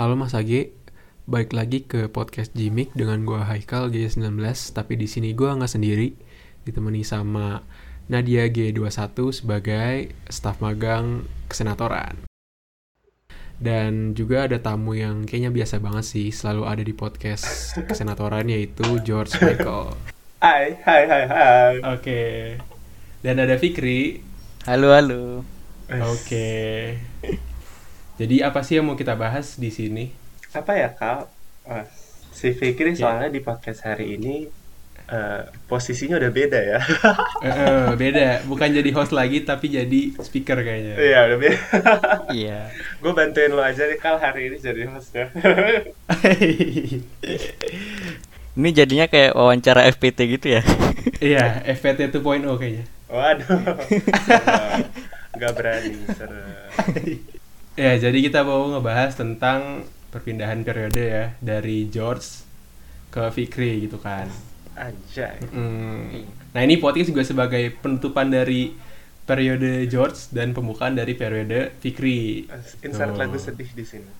Halo Mas Age, balik lagi ke podcast Jimik dengan gua Haikal G19, tapi di sini gua nggak sendiri, ditemani sama Nadia G21 sebagai staf magang kesenatoran. Dan juga ada tamu yang kayaknya biasa banget sih, selalu ada di podcast kesenatoran yaitu George Michael. Hai, hai, hai, hai. Oke. Dan ada Fikri. Halo, halo. Oke. Jadi apa sih yang mau kita bahas di sini? Apa ya, Kak? Wah, si Fikri soalnya di podcast hari ini eh, posisinya udah beda ya. Eh, eh, beda, bukan jadi host lagi tapi jadi speaker kayaknya. Iya, udah beda. Iya. Gue bantuin lo aja nih, Kal, hari ini jadi hostnya. Ini jadinya kayak wawancara FPT gitu ya. Iya, FPT 2.0 kayaknya. Waduh. Gak berani, serem. Ya, jadi kita mau ngebahas tentang perpindahan periode ya dari George ke Fikri gitu kan. Anjay. Mm. Nah ini podcast juga sebagai penutupan dari periode George dan pembukaan dari periode Fikri. Insert lagu sedih di sini.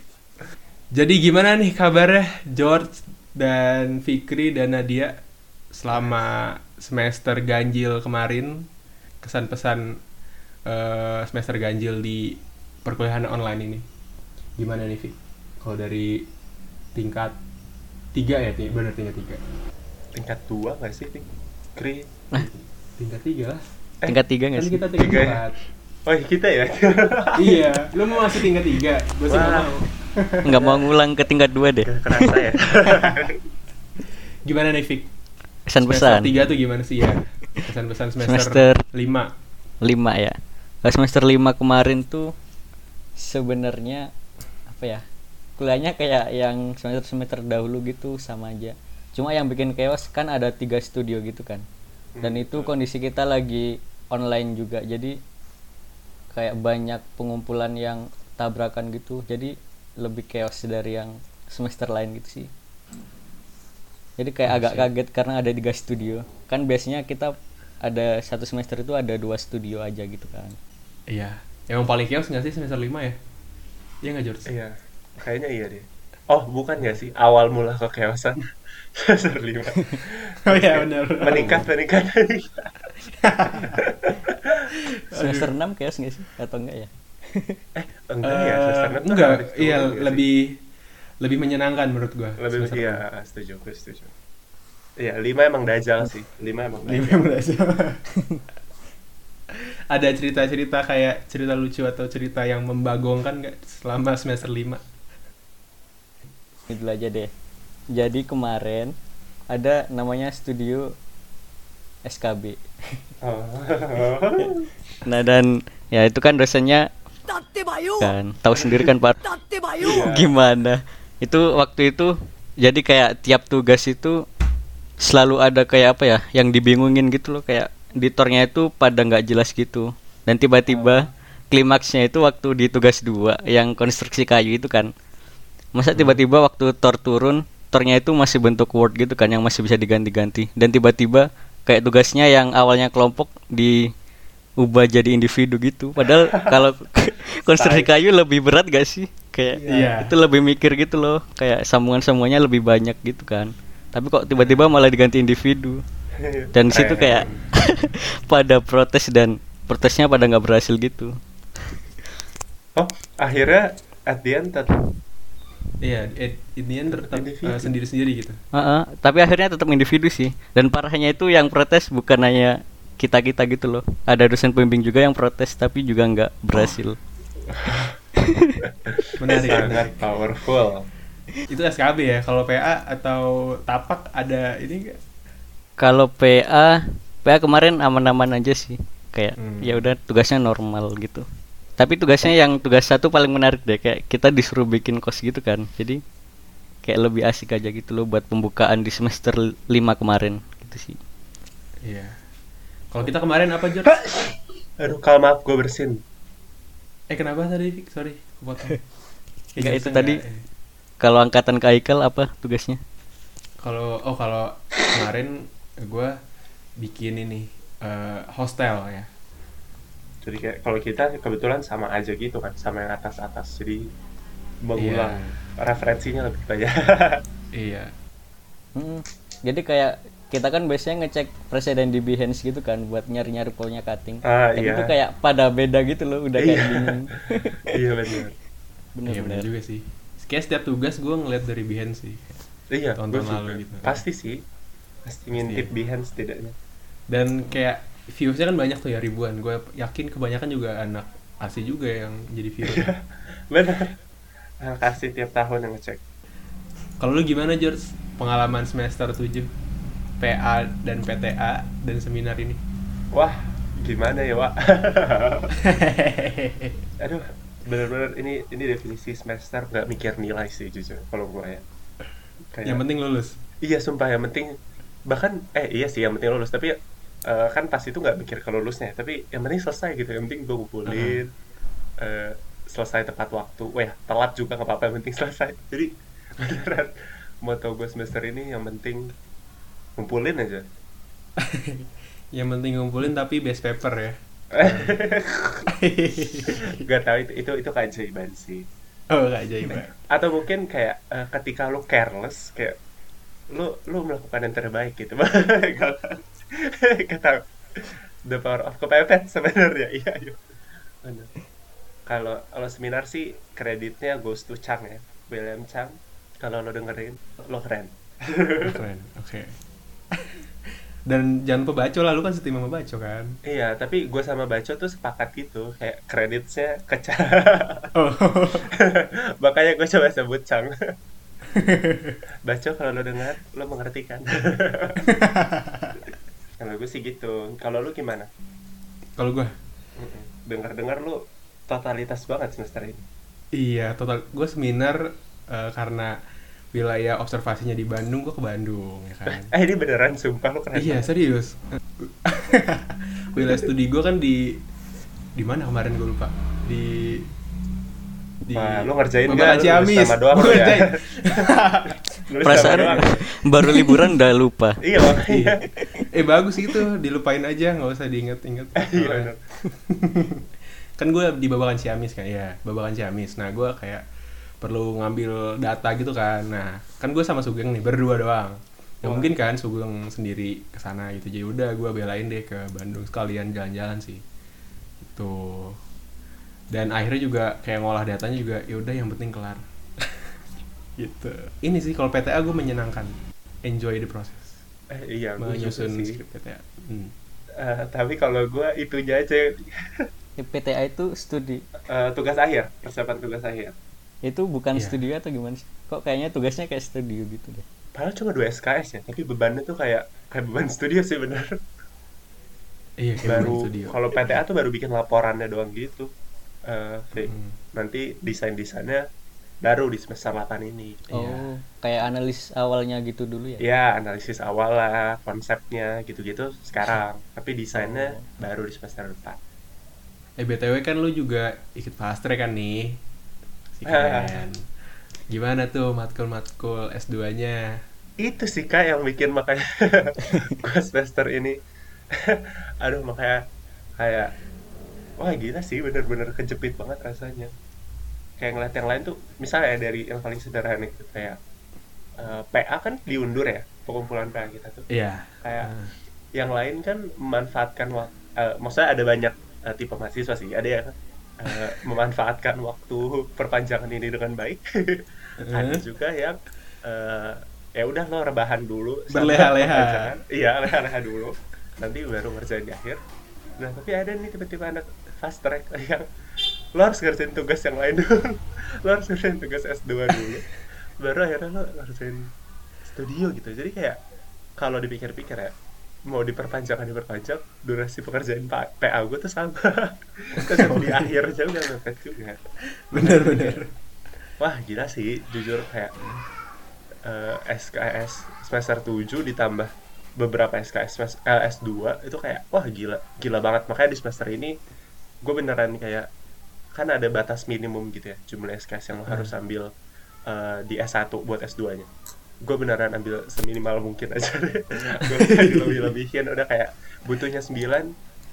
Jadi gimana nih kabarnya George dan Fikri dan Nadia selama semester ganjil kemarin? Kesan-pesan eh, semester ganjil di perkuliahan online ini. Gimana nih Fik? Kalau dari tingkat tiga ya, Ti? bener tingkat tiga. Tingkat dua gak sih, Fikri? Tingkat tiga lah. Tingkat tiga nggak sih? kita tingkat Tiga ya? Oh, kita ya? iya, lu mau masuk tingkat tiga? Gue sih nggak mau. Nggak mau ngulang ke tingkat dua deh. Kerasa ya? Gimana nih Fik? Pesan Semester pesan. tiga tuh gimana sih ya? Pesan-pesan semester, Semester lima. lima ya. Pas semester lima kemarin tuh sebenarnya apa ya? Kuliahnya kayak yang semester semester dahulu gitu sama aja. Cuma yang bikin chaos kan ada tiga studio gitu kan. Dan itu kondisi kita lagi online juga. Jadi kayak banyak pengumpulan yang tabrakan gitu. Jadi lebih chaos dari yang semester lain gitu sih. Jadi kayak agak kaget karena ada tiga studio. Kan biasanya kita ada satu semester itu ada dua studio aja gitu kan. Iya. Yang paling chaos nggak sih semester 5 ya? Iya nggak George? Iya, kayaknya iya deh. Oh, bukan ya sih? Awal mula kekeosan. Semester lima. Oh iya benar. Meningkat, meningkat. Semester 6 chaos nggak sih? Atau enggak ya? Eh, enggak ya, Eh, semester enam tuh enggak, turun iya nggak sih? lebih lebih menyenangkan menurut gua. lebih iya, setuju, gue setuju. Iya, lima emang dajal sih. Lima emang Lima dajal. belas. Ada cerita-cerita kayak cerita lucu atau cerita yang membagongkan nggak selama semester 5? Itu aja deh. Jadi kemarin ada namanya studio SKB. Oh. Nah dan ya itu kan dosennya kan tahu sendiri kan Pak? Gimana. Itu waktu itu jadi kayak tiap tugas itu selalu ada kayak apa ya yang dibingungin gitu loh. Kayak editornya itu pada nggak jelas gitu. Dan tiba-tiba klimaksnya itu waktu di tugas dua yang konstruksi kayu itu kan. Masa tiba-tiba waktu tor turun tornya itu masih bentuk word gitu kan yang masih bisa diganti-ganti. Dan tiba-tiba kayak tugasnya yang awalnya kelompok diubah jadi individu gitu. Padahal kalau konstruksi kayu lebih berat gak sih? Kayak Iya. itu lebih mikir gitu loh. Kayak sambungan semuanya lebih banyak gitu kan. Tapi kok tiba-tiba malah diganti individu. Dan di situ kayak pada protes dan protesnya pada nggak berhasil gitu. Oh, akhirnya at the end tetap Iya, tetap Individu. eh, sendiri-sendiri gitu. Heeh, tapi akhirnya tetap individu sih. Dan parahnya itu yang protes bukan hanya kita kita gitu loh. Ada dosen pembimbing juga yang protes tapi juga nggak berhasil Menarik. sangat menarik. powerful. Itu SKB ya. Kalau PA atau tapak ada ini nggak? kalau PA PA kemarin aman-aman aja sih kayak Hmm. ya udah tugasnya normal gitu tapi tugasnya yang tugas satu paling menarik deh kayak kita disuruh bikin kos gitu kan jadi kayak lebih asik aja gitu loh buat pembukaan di semester 5 kemarin gitu sih Iya. Kalau kita kemarin apa George? Aduh, kal maaf gue bersin. Eh kenapa tadi? Sorry, kepotong. Enggak, itu tadi. eh. kalau angkatan ke Aikal apa tugasnya Kalau oh kalau kemarin gue bikin ini eh, hostel ya. Jadi kayak kalau kita kebetulan sama aja gitu kan, sama yang atas-atas. Jadi mengulang referensinya lebih banyak. Iya. Mm, jadi kayak kita kan biasanya ngecek presiden di Behance gitu kan buat nyari-nyari poolnya cutting. Ah, Dan iya. itu kayak pada beda gitu loh, udah kayak Iya. bingung. iya benar. Iya benar juga sih. Kayak setiap tugas gue ngeliat dari Behance sih. Iya, Tahun-tahun gue juga. lalu gitu. Pasti sih. Pasti ngintip Pasti. Behance setidaknya. Dan kayak viewsnya kan banyak tuh ya ribuan. Gue yakin kebanyakan juga anak asli juga yang jadi viewer. Benar. Nah, kasih tiap tahun yang ngecek. Kalau lu gimana George? Pengalaman semester 7 PA dan PTA dan seminar ini? Wah, gimana ya, Wak? Aduh, bener-bener ini ini definisi semester nggak mikir nilai sih jujur kalau gue ya. Kayak, yang penting lulus. Iya sumpah yang penting bahkan eh iya sih yang penting lulus tapi eh, kan pas itu nggak mikir ke lulusnya tapi yang penting selesai gitu yang penting gue ngumpulin eh, selesai tepat waktu wah ya, telat juga nggak apa-apa yang penting selesai jadi beneran moto gue semester ini yang penting ngumpulin aja Yang penting ngumpulin tapi best paper ya. Gak tahu itu itu itu keajaiban sih oh, gak ajaib. ya. atau mungkin kayak eh, ketika lu careless kayak lu lu melakukan yang terbaik gitu tahu the power of kepepet sebenarnya iya iya Bener. kalau kalau seminar sih kreditnya goes to Chang ya William Chang kalau lo dengerin lo keren Keren. Oke. Dan jangan lupa baco lah, lu kan setim sama baco kan? iya tapi gue sama Baco tuh sepakat gitu kayak kreditnya ke Chang Oh. makanya gue coba sebut Chang. Baco kalau lo dengar lo mengerti kan kalau gue sih gitu. Kalau lu gimana? Kalau gua? Dengar-dengar lu totalitas banget semester ini. Iya, total gua seminar eh, karena wilayah observasinya di Bandung, gua ke Bandung ya kan. eh ini beneran sumpah lu keren iya, serius. wilayah studi gua kan di di mana kemarin gua lupa. Di di Wah, lu ngerjain? Lu Ciamis. nama doang Gua ya? Perasaan doang. baru liburan udah lupa. iya makanya Iya. Eh bagus itu, dilupain aja, nggak usah diinget-inget. iya kan gue di Babakan Ciamis kan ya Babakan Ciamis nah gue kayak perlu ngambil data gitu kan. Nah kan gue sama Sugeng nih berdua doang. Nggak Wah. mungkin kan Sugeng sendiri ke sana gitu. Jadi udah gue belain deh ke Bandung. Sekalian jalan-jalan sih. Itu dan akhirnya juga kayak ngolah datanya juga ya udah yang penting kelar. Gitu. Ini sih kalau PTA gue menyenangkan. Enjoy the process. Eh, iya menyusun sih. skrip PTA Hmm. Eh, tapi kalau gue itunya aja. PTA itu studi. eh, tugas akhir. Persiapan tugas akhir Itu bukan Iya. studio atau gimana sih? Kok kayaknya tugasnya kayak studio gitu deh. padahal cuma dua SKS ya tapi bebannya tuh kayak kayak beban studio sih bener iya kayak baru beban studio. kalau PTA tuh baru bikin laporannya doang gitu Eh, Fi. Hmm. nanti desain desainnya baru di semester 8 ini Iya. Oh, kayak analis awalnya gitu dulu ya? ya analisis awal lah konsepnya gitu-gitu sekarang tapi desainnya Oh. baru di semester depan Eh BTW kan lu juga ikut fast track kan nih Si keren. Gimana tuh matkul-matkul S2-nya? itu sih kak yang bikin makanya gue semester ini. Aduh makanya kayak wah gila sih bener-bener kejepit banget rasanya. Kayak ngeliat yang lain tuh misalnya dari yang paling sederhana itu kayak eh, PA kan diundur ya pengumpulan PA kita tuh. Iya. Kayak Ah. yang lain kan memanfaatkan waktu maksudnya ada banyak eh, tipe mahasiswa sih. Ada yang eh, memanfaatkan waktu perpanjangan ini dengan baik. Ada Eh, juga yang eh, ya udah lo rebahan dulu Berleha-leha. iya leha-leha dulu. Nanti baru ngerjain di akhir. Nah tapi ada nih tiba-tiba anak fast track yang lo harus ngerjain tugas yang lain dulu. Lo harus ngerjain tugas S2 dulu. Baru akhirnya lo ngerjain studio gitu. Jadi kayak kalau dipikir-pikir ya mau diperpanjang diperpanjang durasi pekerjaan pa- PA gue tuh sama. Tetap di akhir juga mepet juga. Bener-bener wah gila sih jujur kayak eh, SKS semester 7 ditambah beberapa SKS semester- eh, S2 itu kayak wah gila gila banget. Makanya di semester ini gue beneran kayak kan ada batas minimum gitu ya jumlah SKS yang lo harus ambil eh, di S1 buat S2 nya gue beneran ambil seminimal mungkin aja deh gue lebih lebihin udah kayak butuhnya 9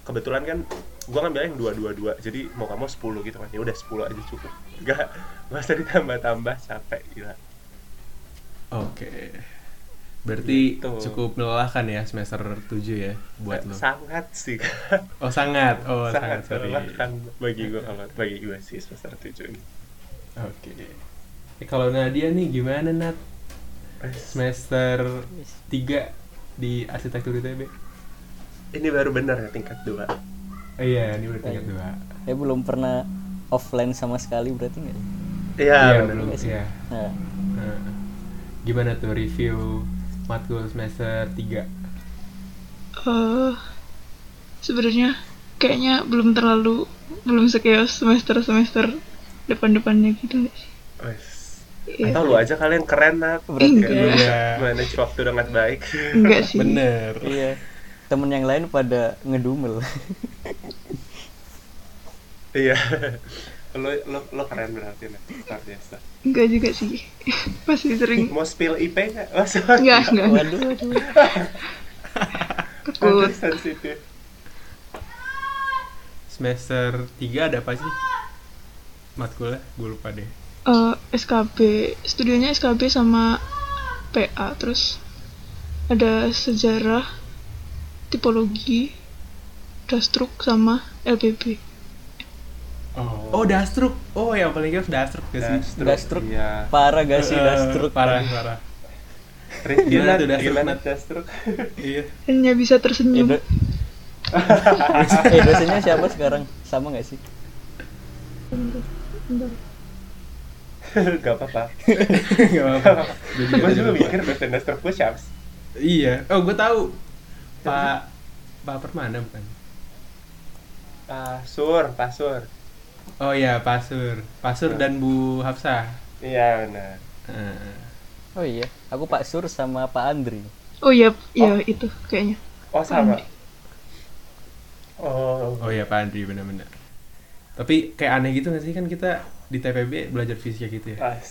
kebetulan kan gue ngambil yang dua dua dua jadi mau kamu 10 gitu kan ya udah 10 aja cukup gak gak usah ditambah tambah capek gila Oke. Berarti Gitu. cukup melelahkan ya semester 7 ya buat lo. sangat sih Oh, sangat. Oh, sangat, sangat sorry. melelahkan bagi gue kalau bagi gue sih semester 7 ini Oke. Eh, kalau Nadia nih gimana Nat? Semester 3 di arsitektur ITB? ini baru bener ya tingkat 2 Oh, iya, ini udah tingkat 2. Ya belum pernah offline sama sekali berarti nggak? iya bener. belum. Iya. Nah, Nah, gimana tuh review matkul semester 3? eh sebenarnya kayaknya belum terlalu belum sekeos semester semester depan depannya gitu nggak sih? Iya. atau lu aja kalian keren Kayak lu enggak. Iya. manage waktu dengan baik enggak sih Bener. iya. Temen yang lain pada ngedumel. iya lo lo lo keren berarti Nat luar biasa enggak juga sih masih sering mau spill IP nggak oh, enggak enggak waduh, waduh. takut sensitif Semester 3 ada apa sih? Matkulnya? Gue lupa deh. Eh, SKB studionya SKB sama PA terus ada sejarah tipologi dastruk sama LBB Oh, Dastruk. Oh, yang paling kira Dastruk gak sih? Dastruk, Dastruk. iya Parah gak sih Eh, dastruk? Parah, parah. Nat, tuh Dastruk, Nat? Dastruk iya. hanya bisa tersenyum eh dosennya siapa sekarang? Sama gak sih? gak apa-apa Gak apa-apa. Gue juga mikir dosen Dastruk gue siapa? Iya. Oh, gue tahu. Pak Pak Permana bukan? Pasur Pasur Oh iya, Pasur. Pasur dan Bu Hafsah. iya benar Heeh. Oh iya, aku Pak Sur sama Pak Andri. oh iya iya itu kayaknya oh sama oh Oh iya, Pak Andri benar-benar. Tapi kayak aneh gitu gak sih kan kita di TPB belajar fisika gitu ya? pas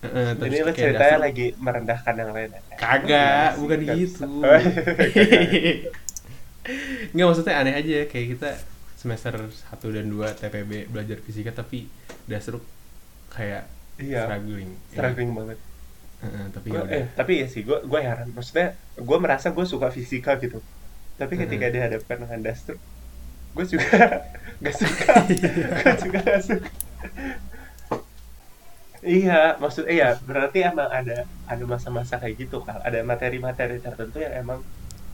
Heeh, terus ini lo ceritanya Dastruk- lagi merendahkan yang lain ya? Kagak, bukan gitu. bisa. Nggak maksudnya aneh aja kayak kita semester 1 dan 2 TPB belajar fisika tapi Dastruk kayak iya struggling. struggling banget Heeh, tapi Gua- ya eh, tapi ya sih gue gue heran maksudnya gue merasa gue suka fisika gitu tapi ketika Mm-mm. dihadapkan dengan dastruk gue juga gak suka gue juga gak suka iya maksud iya berarti emang ada ada masa-masa kayak gitu kan ada materi-materi tertentu yang emang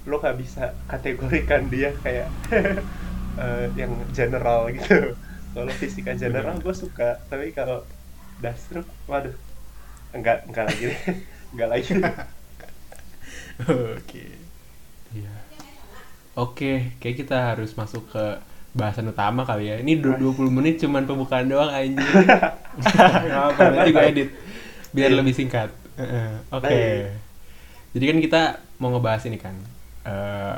lo gak bisa kategorikan dia kayak eh, yang general gitu. Kalau fisika general gue suka. Tapi kalau dastruk waduh enggak enggak lagi deh. Enggak lagi. Oke. Iya. Oke, kayak kita harus masuk ke bahasan utama kali ya. Ini du- 20 menit cuman pembukaan doang anjir. Enggak apa nanti gue edit biar Iya. lebih singkat. Heeh, Oke. Baik. Jadi kan kita mau ngebahas ini kan. eh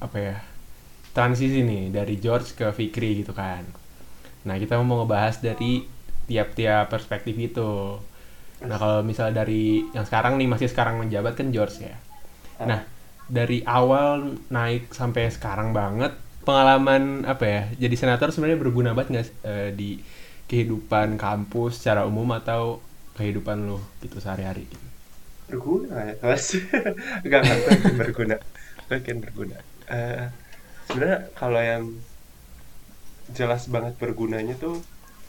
apa ya? Transisi nih dari George ke Fikri gitu kan. Nah, kita mau ngebahas dari tiap-tiap perspektif itu. Nah, kalau misalnya dari yang sekarang nih masih sekarang menjabat kan George ya. Nah, dari awal naik sampai sekarang banget pengalaman apa ya? Jadi senator sebenarnya berguna banget nggak eh, di kehidupan kampus secara umum atau kehidupan lo gitu sehari-hari? berguna ya enggak gue yakin berguna gue yakin berguna Eh, sebenarnya kalau yang jelas banget bergunanya tuh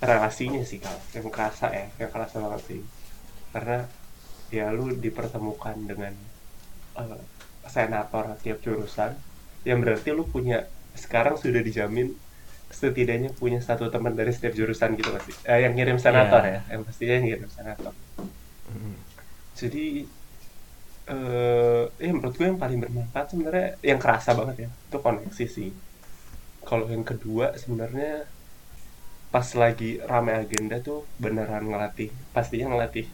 relasinya sih kalau yang kerasa ya yang kerasa banget sih karena ya lu dipertemukan dengan eh, senator tiap jurusan yang berarti lu punya sekarang sudah dijamin setidaknya punya satu teman dari setiap jurusan gitu pasti eh, yang ngirim senator Iya. ya. yang pastinya yang ngirim senator. Mm. jadi eh ya menurut gue yang paling bermanfaat sebenarnya yang kerasa banget ya itu koneksi sih. Kalau yang kedua sebenarnya pas lagi rame agenda tuh beneran ngelatih pastinya ngelatih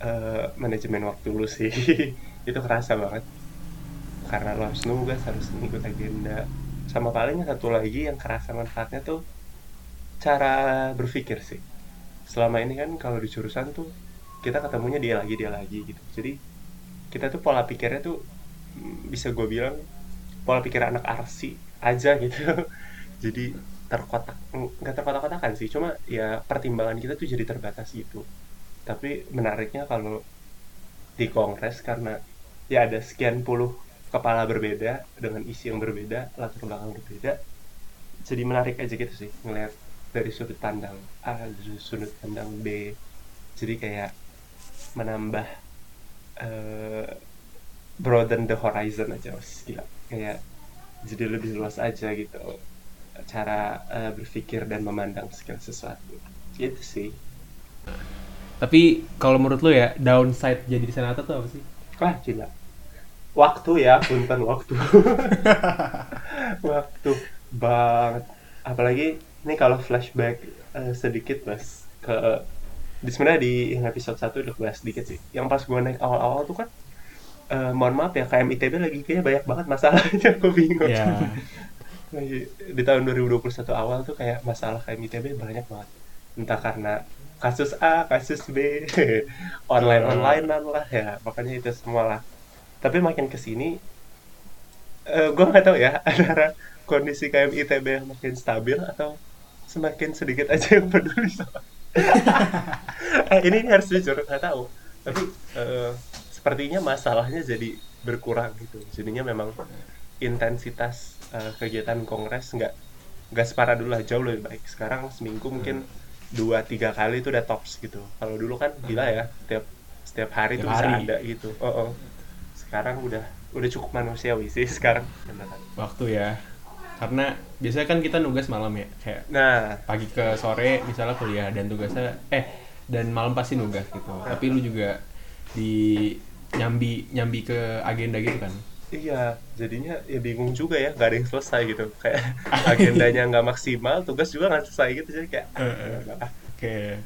eh, manajemen waktu lu sih. Itu kerasa banget. Karena lo harus nugas harus ngikut agenda sama palingnya satu lagi yang kerasa manfaatnya tuh cara berpikir sih. Selama ini kan kalau di jurusan tuh kita ketemunya dia lagi dia lagi gitu. Jadi kita tuh pola pikirnya tuh mm, bisa gue bilang pola pikir anak arsi aja gitu. Jadi terkotak nggak terkotak-kotakan sih cuma ya pertimbangan kita tuh jadi terbatas gitu. Tapi menariknya kalau di kongres karena ya ada sekian puluh kepala berbeda dengan isi yang berbeda latar belakang berbeda jadi menarik aja gitu sih ngeliat dari sudut pandang A dari sudut pandang B. Jadi kayak menambah eh broaden the horizon aja mas. Gila. Kayak jadi lebih luas aja gitu cara eh, berpikir dan memandang segala sesuatu. Gitu sih. Tapi kalau menurut lu ya downside jadi senator tuh apa sih? Wah gila Waktu ya punten waktu. Waktu banget. Apalagi ini kalau flashback eh, sedikit mas ke di sebenarnya di episode 1 udah bahas sedikit sih. Yang pas gue naik awal-awal tuh kan eh, mohon maaf ya KM ITB lagi kayaknya banyak banget masalahnya gue bingung. Ya. Lagi di tahun 2021 awal tuh kayak masalah KM ITB banyak banget. Entah karena kasus A, kasus B, online online lah ya, makanya itu semua lah. Tapi makin ke sini, eh gue nggak tahu ya antara kondisi KM ITB yang makin stabil atau semakin sedikit aja yang peduli sama. eh, ini, ini harus jujur nggak tahu. Tapi eh, sepertinya masalahnya jadi berkurang gitu. Jadinya memang intensitas eh, kegiatan kongres nggak nggak separah dulu lah jauh lebih baik. Sekarang seminggu mungkin dua tiga kali itu udah tops gitu. Kalau dulu kan gila ya setiap setiap hari Tiap tuh bisa ada gitu. Oh, oh. Sekarang udah udah cukup manusiawi sih sekarang. Waktu ya. Karena biasanya kan kita nugas malam ya, kayak Nah, pagi ke sore misalnya kuliah dan tugasnya eh dan malam pasti nugas gitu. Tapi lu juga di nyambi nyambi ke agenda gitu kan. Iya, jadinya ya bingung juga ya, gak ada yang selesai gitu. Kayak agendanya nggak maksimal, tugas juga nggak selesai gitu. Jadi kayak, ah, Oke.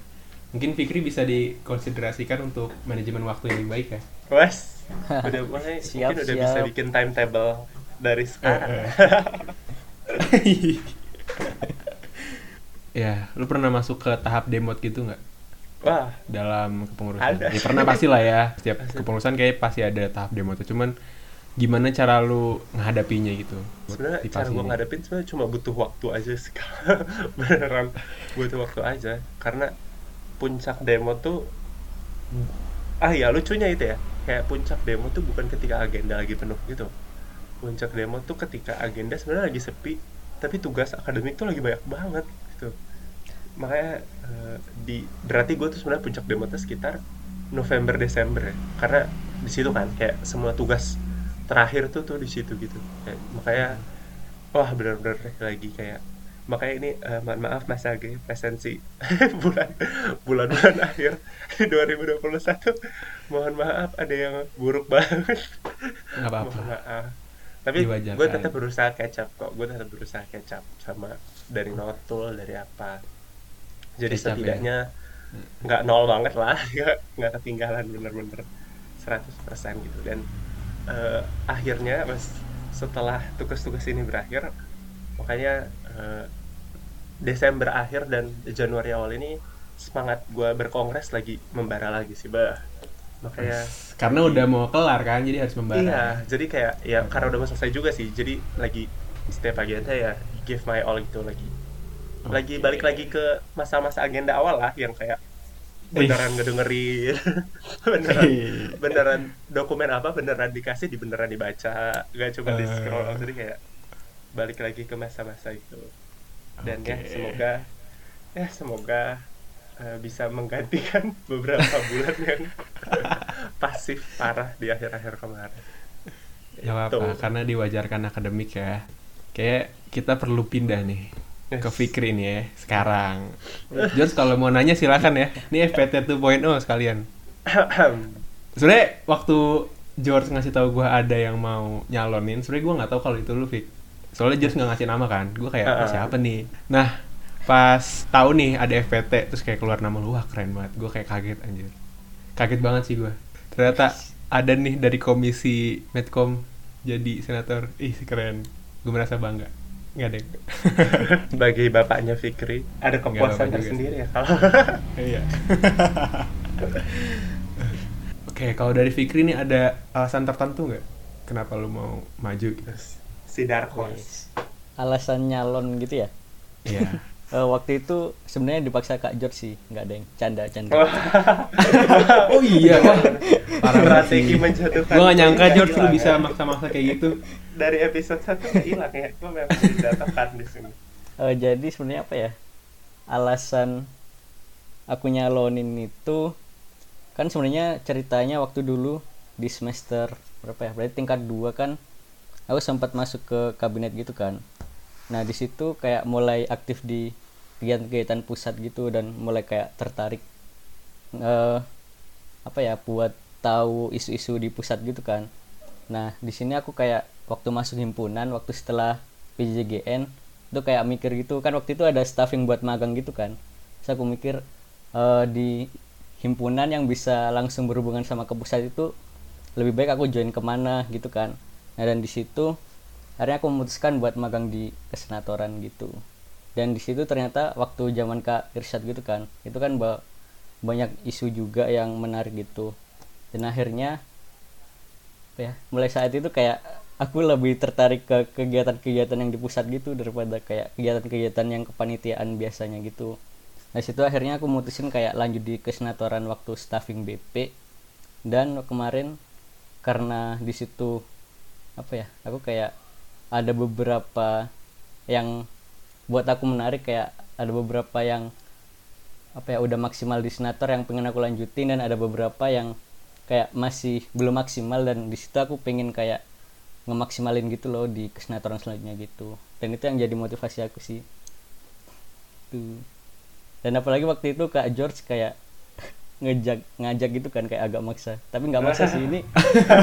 Mungkin Fikri bisa dikonsiderasikan untuk manajemen waktu yang lebih baik ya. wes, udah mulai, Siap, mungkin udah bisa siap. bikin timetable dari sekarang. ya, lu pernah masuk ke tahap demot gitu nggak Wah, dalam kepengurusan? Ada. Ya, pernah pasti lah ya. Setiap kepengurusan kayak pasti ada tahap demot. Cuman gimana cara lu menghadapinya gitu? sebenarnya cara gue ngadepin sebenarnya cuma butuh waktu aja sih. Beneran butuh waktu aja. Karena puncak demo tuh, ah ya lucunya itu ya, kayak puncak demo tuh bukan ketika agenda lagi penuh gitu. Puncak demo tuh ketika agenda sebenarnya lagi sepi, tapi tugas akademik tuh lagi banyak banget gitu. Makanya eh, di berarti gue tuh sebenarnya puncak demo tuh sekitar November Desember ya, karena di situ kan kayak semua tugas terakhir tuh tuh di situ gitu kayak, makanya wah benar-benar lagi kayak makanya ini eh, mohon maaf Mas Age presensi bulan bulan-bulan akhir 2021 mohon maaf ada yang buruk banget. Nggak apa-apa. mohon maaf. Tapi gue tetap berusaha up kok. Gue tetap berusaha up sama dari notul dari apa. Jadi up ya? setidaknya nggak nol banget lah. Nggak ketinggalan bener-bener 100% gitu. Dan eh, akhirnya mas setelah tugas-tugas ini berakhir makanya eh, Desember akhir dan Januari awal ini semangat gue berkongres lagi membara lagi sih bah makanya Karena udah mau kelar kan, jadi harus membara. Iya, jadi kayak ya karena udah mau selesai juga sih. Jadi lagi setiap agenda ya give my all gitu lagi. Lagi Oke. balik lagi ke masa-masa agenda awal lah yang kayak beneran ngedengerin beneran beneran dokumen apa beneran dikasih di beneran dibaca gak cuma di scroll jadi kayak balik lagi ke masa-masa itu dan ya Oke. semoga ya semoga eh, bisa menggantikan beberapa bulan yang pasif parah di akhir-akhir kemarin apa-apa, Itu. karena diwajarkan akademik ya. Kayak kita perlu pindah nih ke Yes. Fikri nih ya, sekarang. George kalau mau nanya silakan ya. Ini FPT 2.0 sekalian. Sebenarnya waktu George ngasih tahu gue ada yang mau nyalonin, sebenarnya gue nggak tahu kalau itu lu Fik. Soalnya George nggak ngasih nama kan, gue kayak Ah, ah. siapa nih. Nah pas tahu nih ada FPT terus kayak keluar nama lu, wah keren banget. Gue kayak kaget anjir. Kaget banget sih gue. Ternyata ada nih dari komisi Medcom jadi senator. Ih keren. Gue merasa bangga. Nggak deh. sebagai bapaknya Fikri ada kepuasan tersendiri ya kalau Iya. Oke, kalau dari Fikri nih ada alasan tertentu nggak? Kenapa lu mau maju gitu? Si Dark Horse alasan nyalon gitu ya? Iya. Eh, waktu itu sebenarnya dipaksa Kak George sih nggak ada yang canda canda. Oh. Iya, wah. Strategi sih. menjatuhkan Gua gak nyangka George lu bisa maksa-maksa kayak gitu. dari episode satu nggak hilang ya gue memang dijatuhkan di sini. Eh, jadi sebenarnya apa ya? Alasan aku nyalonin itu kan sebenarnya ceritanya waktu dulu di semester berapa ya? Berarti tingkat 2 kan aku sempat masuk ke kabinet gitu kan. Nah di situ kayak mulai aktif di kegiatan-kegiatan pusat gitu dan mulai kayak tertarik eh apa ya buat tahu isu-isu di pusat gitu kan. Nah di sini aku kayak waktu masuk himpunan waktu setelah PJGN itu kayak mikir gitu. Kan waktu itu ada staffing buat magang gitu kan. Terus aku mikir eh, di himpunan yang bisa langsung berhubungan sama ke pusat itu lebih baik aku join ke mana gitu kan nah dan di situ akhirnya aku memutuskan buat magang di kesenatoran gitu. Dan di situ ternyata waktu zaman kak Irsyad gitu kan itu kan ba- banyak isu juga yang menarik gitu. Dan akhirnya ya mulai saat itu kayak aku lebih tertarik ke kegiatan-kegiatan yang di pusat gitu daripada kayak kegiatan-kegiatan yang kepanitiaan biasanya gitu. Nah situ akhirnya aku mutusin kayak lanjut di kesenatoran waktu staffing BP dan kemarin karena di situ apa ya aku kayak ada beberapa yang buat aku menarik kayak ada beberapa yang apa ya udah maksimal di senator yang pengen aku lanjutin dan ada beberapa yang kayak masih belum maksimal dan di situ aku pengen kayak ngemaksimalin gitu loh di kesenatoran selanjutnya gitu. Dan itu yang jadi motivasi aku sih. Tuh. Dan apalagi waktu itu kak George kayak ngejak ngajak gitu kan kayak agak maksa tapi nggak maksa sih ini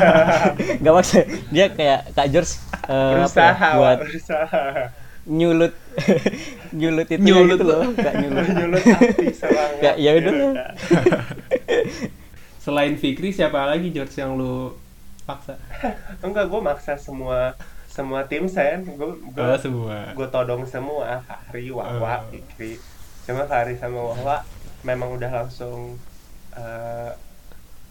nggak maksa dia kayak kak George eh, apa ya, berusaha Wak, buat berusaha nyulut nyulut itu Nyulut. gitu loh kak nyulut nyulut Ya, ya udah. Selain Fikri siapa lagi George yang lu paksa? enggak gue maksa semua semua tim saya gue Oh, semua. gue todong semua Fahri Wawa Oh. Fikri cuma Fahri sama Wawa memang udah langsung eh,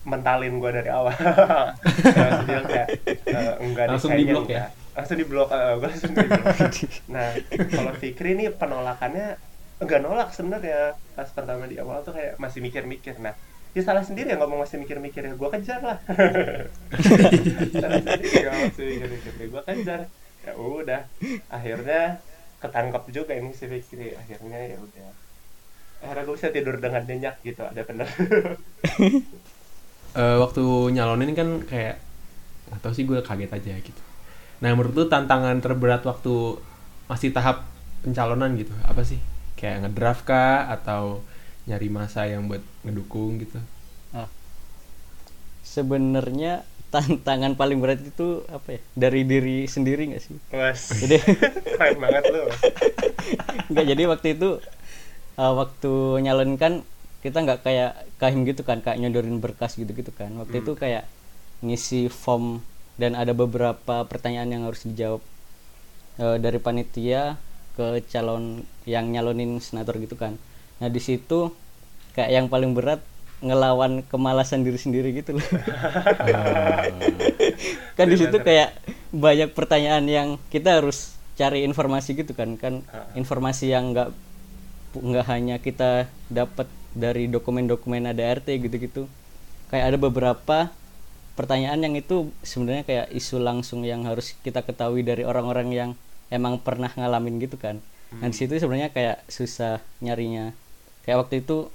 mentalin gue dari awal. Langsung bilang kayak eh, enggak Langsung kayaknya di-block ya? langsung di blok gue langsung di blok nah kalau Fikri nih penolakannya enggak nolak sebenarnya. Pas pertama di awal tuh kayak masih mikir-mikir. Nah ya salah sendiri ya ngomong masih mikir-mikir ya. Gue kejar lah. Salah sendiri ya masih mikir-mikir. Gue kejar. Ya udah. Akhirnya ketangkep juga ini si Fikri. Akhirnya ya udah akhirnya gue bisa tidur dengan nyenyak gitu ada bener Eh, waktu nyalonin kan kayak tahu sih gue kaget aja gitu. Nah menurut lu tantangan terberat waktu masih tahap pencalonan gitu apa sih? Kayak ngedraft kah atau nyari masa yang buat ngedukung gitu? sebenarnya tantangan paling berat itu apa ya dari diri sendiri nggak sih was jadi keren banget lu nggak jadi waktu itu uh, waktu nyalon kan kita nggak kayak kahim gitu kan kayak nyodorin berkas gitu gitu kan. Waktu itu kayak ngisi form dan ada beberapa pertanyaan yang harus dijawab uh, dari panitia ke calon yang nyalonin senator gitu kan. Nah di situ kayak yang paling berat ngelawan kemalasan diri sendiri gitu loh. Kan di situ kayak banyak pertanyaan yang kita harus cari informasi gitu kan kan informasi yang nggak nggak hanya kita dapat dari dokumen-dokumen ADRT gitu-gitu. Kayak ada beberapa pertanyaan yang itu sebenarnya kayak isu langsung yang harus kita ketahui dari orang-orang yang emang pernah ngalamin gitu kan. Nah di situ sebenarnya kayak susah nyarinya. Kayak waktu itu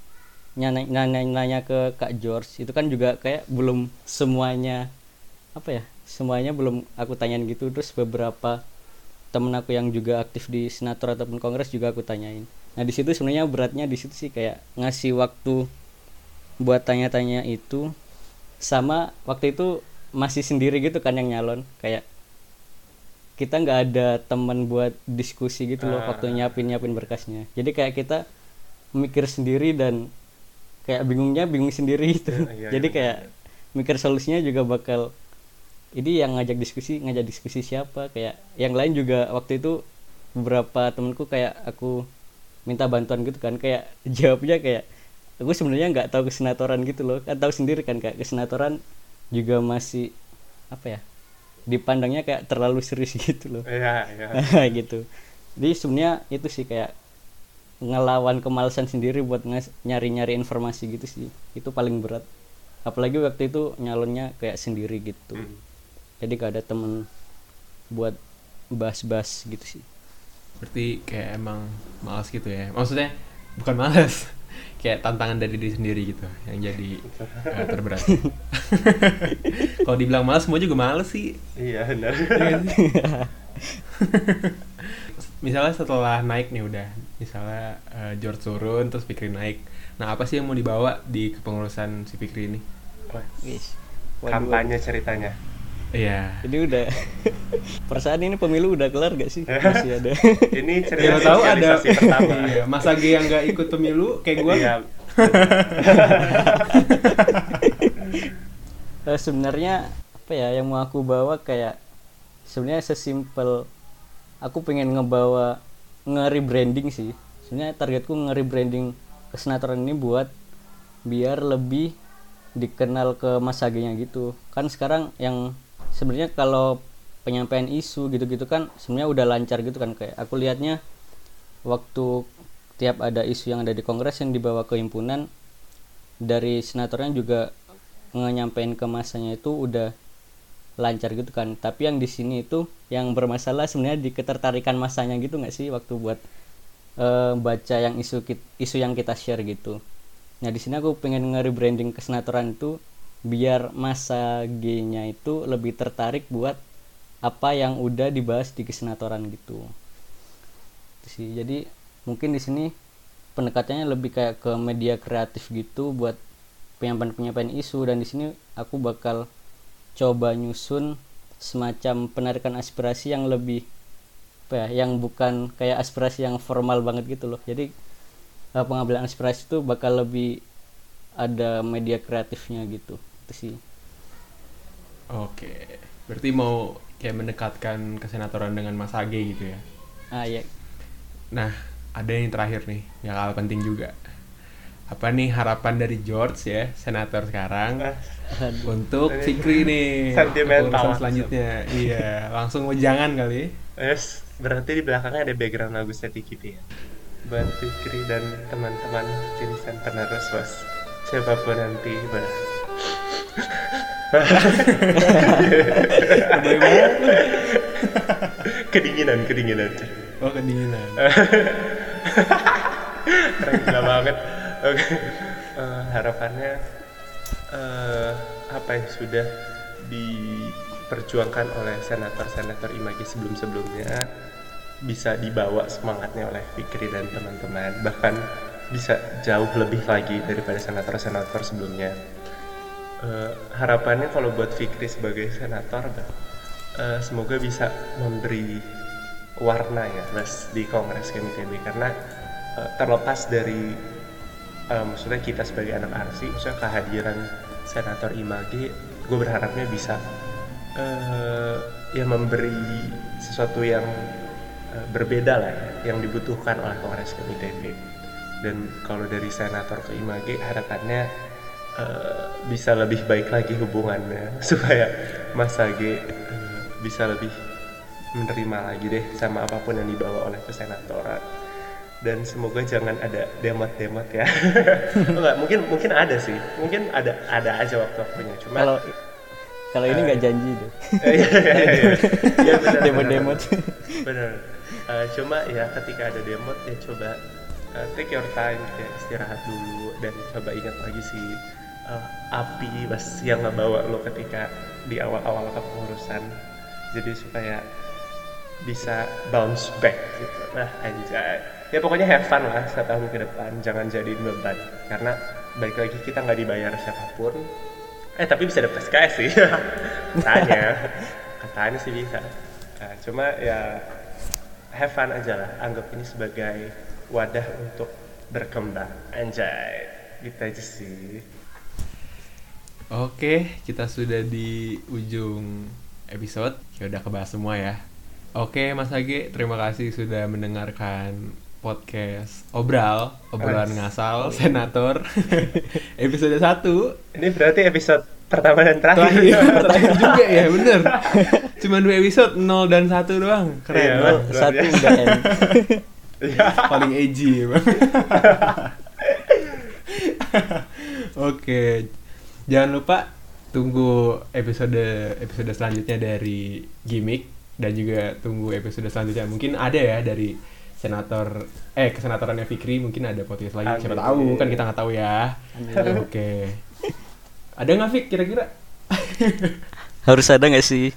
nanya, nanya, nanya ke Kak George itu kan juga kayak belum semuanya apa ya semuanya belum aku tanyain gitu. Terus beberapa temen aku yang juga aktif di senator ataupun kongres juga aku tanyain nah di situ sebenarnya beratnya di situ sih kayak ngasih waktu buat tanya-tanya itu sama waktu itu masih sendiri gitu kan yang nyalon. Kayak kita nggak ada teman buat diskusi gitu loh Ah. waktu nyiapin nyiapin berkasnya. Jadi kayak kita mikir sendiri dan kayak bingungnya bingung sendiri gitu. Iya, jadi iya, kayak mikir solusinya juga bakal ini yang ngajak diskusi ngajak diskusi siapa? Kayak yang lain juga waktu itu beberapa temenku kayak aku minta bantuan gitu kan kayak jawabnya kayak aku sebenarnya nggak tahu kesenatoran gitu loh. Kan tahu sendiri kan kayak kesenatoran juga masih apa ya dipandangnya kayak terlalu serius gitu loh. Iya, iya. gitu. Jadi sebenarnya itu sih kayak ngelawan kemalasan sendiri buat nyari-nyari informasi gitu sih. Itu paling berat. Apalagi waktu itu nyalonnya kayak sendiri gitu. Hmm. jadi gak ada temen buat bahas-bahas gitu sih Berarti kayak emang males gitu ya. Maksudnya bukan males. kayak tantangan dari diri sendiri gitu yang jadi eh, terberat. Kalau dibilang males semua juga males sih. Iya, benar. Misalnya setelah naik nih udah, misalnya eh, George turun terus Fikri naik. Nah apa sih yang mau dibawa di kepengurusan si Fikri ini? Wah. Kampanye ceritanya. Iya. jadi udah perasaan ini pemilu udah kelar gak sih masih ada Ini cerita Siapa tahu ada pertama. iya, Mas yang nggak ikut pemilu kayak gue. Iya. Eh, sebenarnya apa ya yang mau aku bawa kayak sebenarnya sesimpel aku pengen ngebawa nge-rebranding sih sebenarnya targetku nge-rebranding kesenatoran ini buat biar lebih dikenal ke Mas Age-nya gitu kan sekarang yang sebenarnya kalau penyampaian isu gitu-gitu kan sebenarnya udah lancar gitu kan. Kayak aku lihatnya waktu tiap ada isu yang ada di kongres yang dibawa ke himpunan dari senatornya juga ngenyampain ke masanya itu udah lancar gitu kan. Tapi yang di sini itu yang bermasalah sebenarnya di ketertarikan masanya gitu nggak sih waktu buat eh, baca yang isu isu yang kita share gitu. Nah di sini aku pengen nge-rebranding kesenatoran itu biar masa G-nya itu lebih tertarik buat apa yang udah dibahas di kesenatoran gitu. Itu sih. Jadi mungkin di sini pendekatannya lebih kayak ke media kreatif gitu buat penyampaian penyampaian isu. Dan di sini aku bakal coba nyusun semacam penarikan aspirasi yang lebih apa ya yang bukan kayak aspirasi yang formal banget gitu loh. Jadi eh, pengambilan aspirasi itu bakal lebih ada media kreatifnya gitu itu sih Oke. Berarti mau kayak mendekatkan kesenatoran dengan Mas Age gitu ya. ah ya Nah, ada yang terakhir nih, yang kalah penting juga. Apa nih harapan dari George ya, senator sekarang Ah, untuk Fikri nih sentimental selanjutnya. iya, langsung wejangan kali. Yes, berarti di belakangnya ada background lagu Seti Kitty ya. Buat Fikri dan teman-teman Citizen penerus bos. Siapa pun nanti bah. Banget kedinginan, kedinginan. Oh, kedinginan. Keren gila banget. Oke. Eh, harapannya eh, apa yang sudah diperjuangkan oleh senator-senator Imagi sebelum-sebelumnya bisa dibawa semangatnya oleh Fikri dan teman-teman bahkan bisa jauh lebih lagi daripada senator-senator sebelumnya Eh, harapannya kalau buat Fikri sebagai senator eh, semoga bisa memberi warna ya mas di Kongres KMITB karena eh, terlepas dari eh, maksudnya kita sebagai anak arsi maksudnya kehadiran senator Image gue berharapnya bisa eh, ya memberi sesuatu yang eh, berbeda lah ya, yang dibutuhkan oleh Kongres KMITB dan kalau dari senator ke Image harapannya eh, bisa lebih baik lagi hubungannya supaya Mas Age eh, bisa lebih menerima lagi deh sama apa pun yang dibawa oleh kesenatoran dan semoga jangan ada demot-demot ya. Enggak mungkin mungkin ada sih. Mungkin ada ada aja waktu-waktunya. Cuma kalau kalau ini nggak janji deh. Iya iya iya. Iya benar, demot-demot. Benar. Eh, cuma ya ketika ada demot ya coba eh, take your time ya istirahat dulu dan coba ingat lagi si eh, api pas yang ngebawa lo ketika di awal-awal kepengurusan. Jadi supaya bisa bounce back gitu. Nah anjay. Ya pokoknya have fun lah setahun ke depan jangan jadiin beban. Karena balik lagi kita nggak dibayar siapa pun. Eh tapi bisa dapat SKS sih. Katanya. Katanya sih bisa. Nah, cuma ya have fun aja lah. Anggap ini sebagai wadah untuk berkembang anjay gitu aja sih Oke, kita sudah di ujung episode. Ya udah kebahas semua ya. Oke, Mas Age, terima kasih sudah mendengarkan podcast Obral, obrolan As- ngasal, senator, episode 1 Ini berarti episode pertama dan terakhir. terakhir, terakhir juga ya bener Cuma dua episode 0 dan 1 doang Keren Iya, Bang. Luar satu udah end Iya. Paling edgy bang. Oke. Jangan lupa tunggu episode episode selanjutnya dari gimmick dan juga tunggu episode selanjutnya. Mungkin ada ya dari senator eh kesenatorannya Fikri mungkin ada podcast lagi siapa tahu kan kita nggak tahu ya. Oke. Ada nggak Fik kira-kira? Harus ada nggak sih?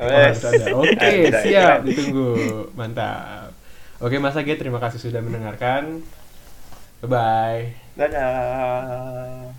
Oh, harus ada. Oke, Tidak, siap, keren. ditunggu. Mantap. Oke Mas Age, terima kasih sudah mendengarkan. Bye-bye. Dadah.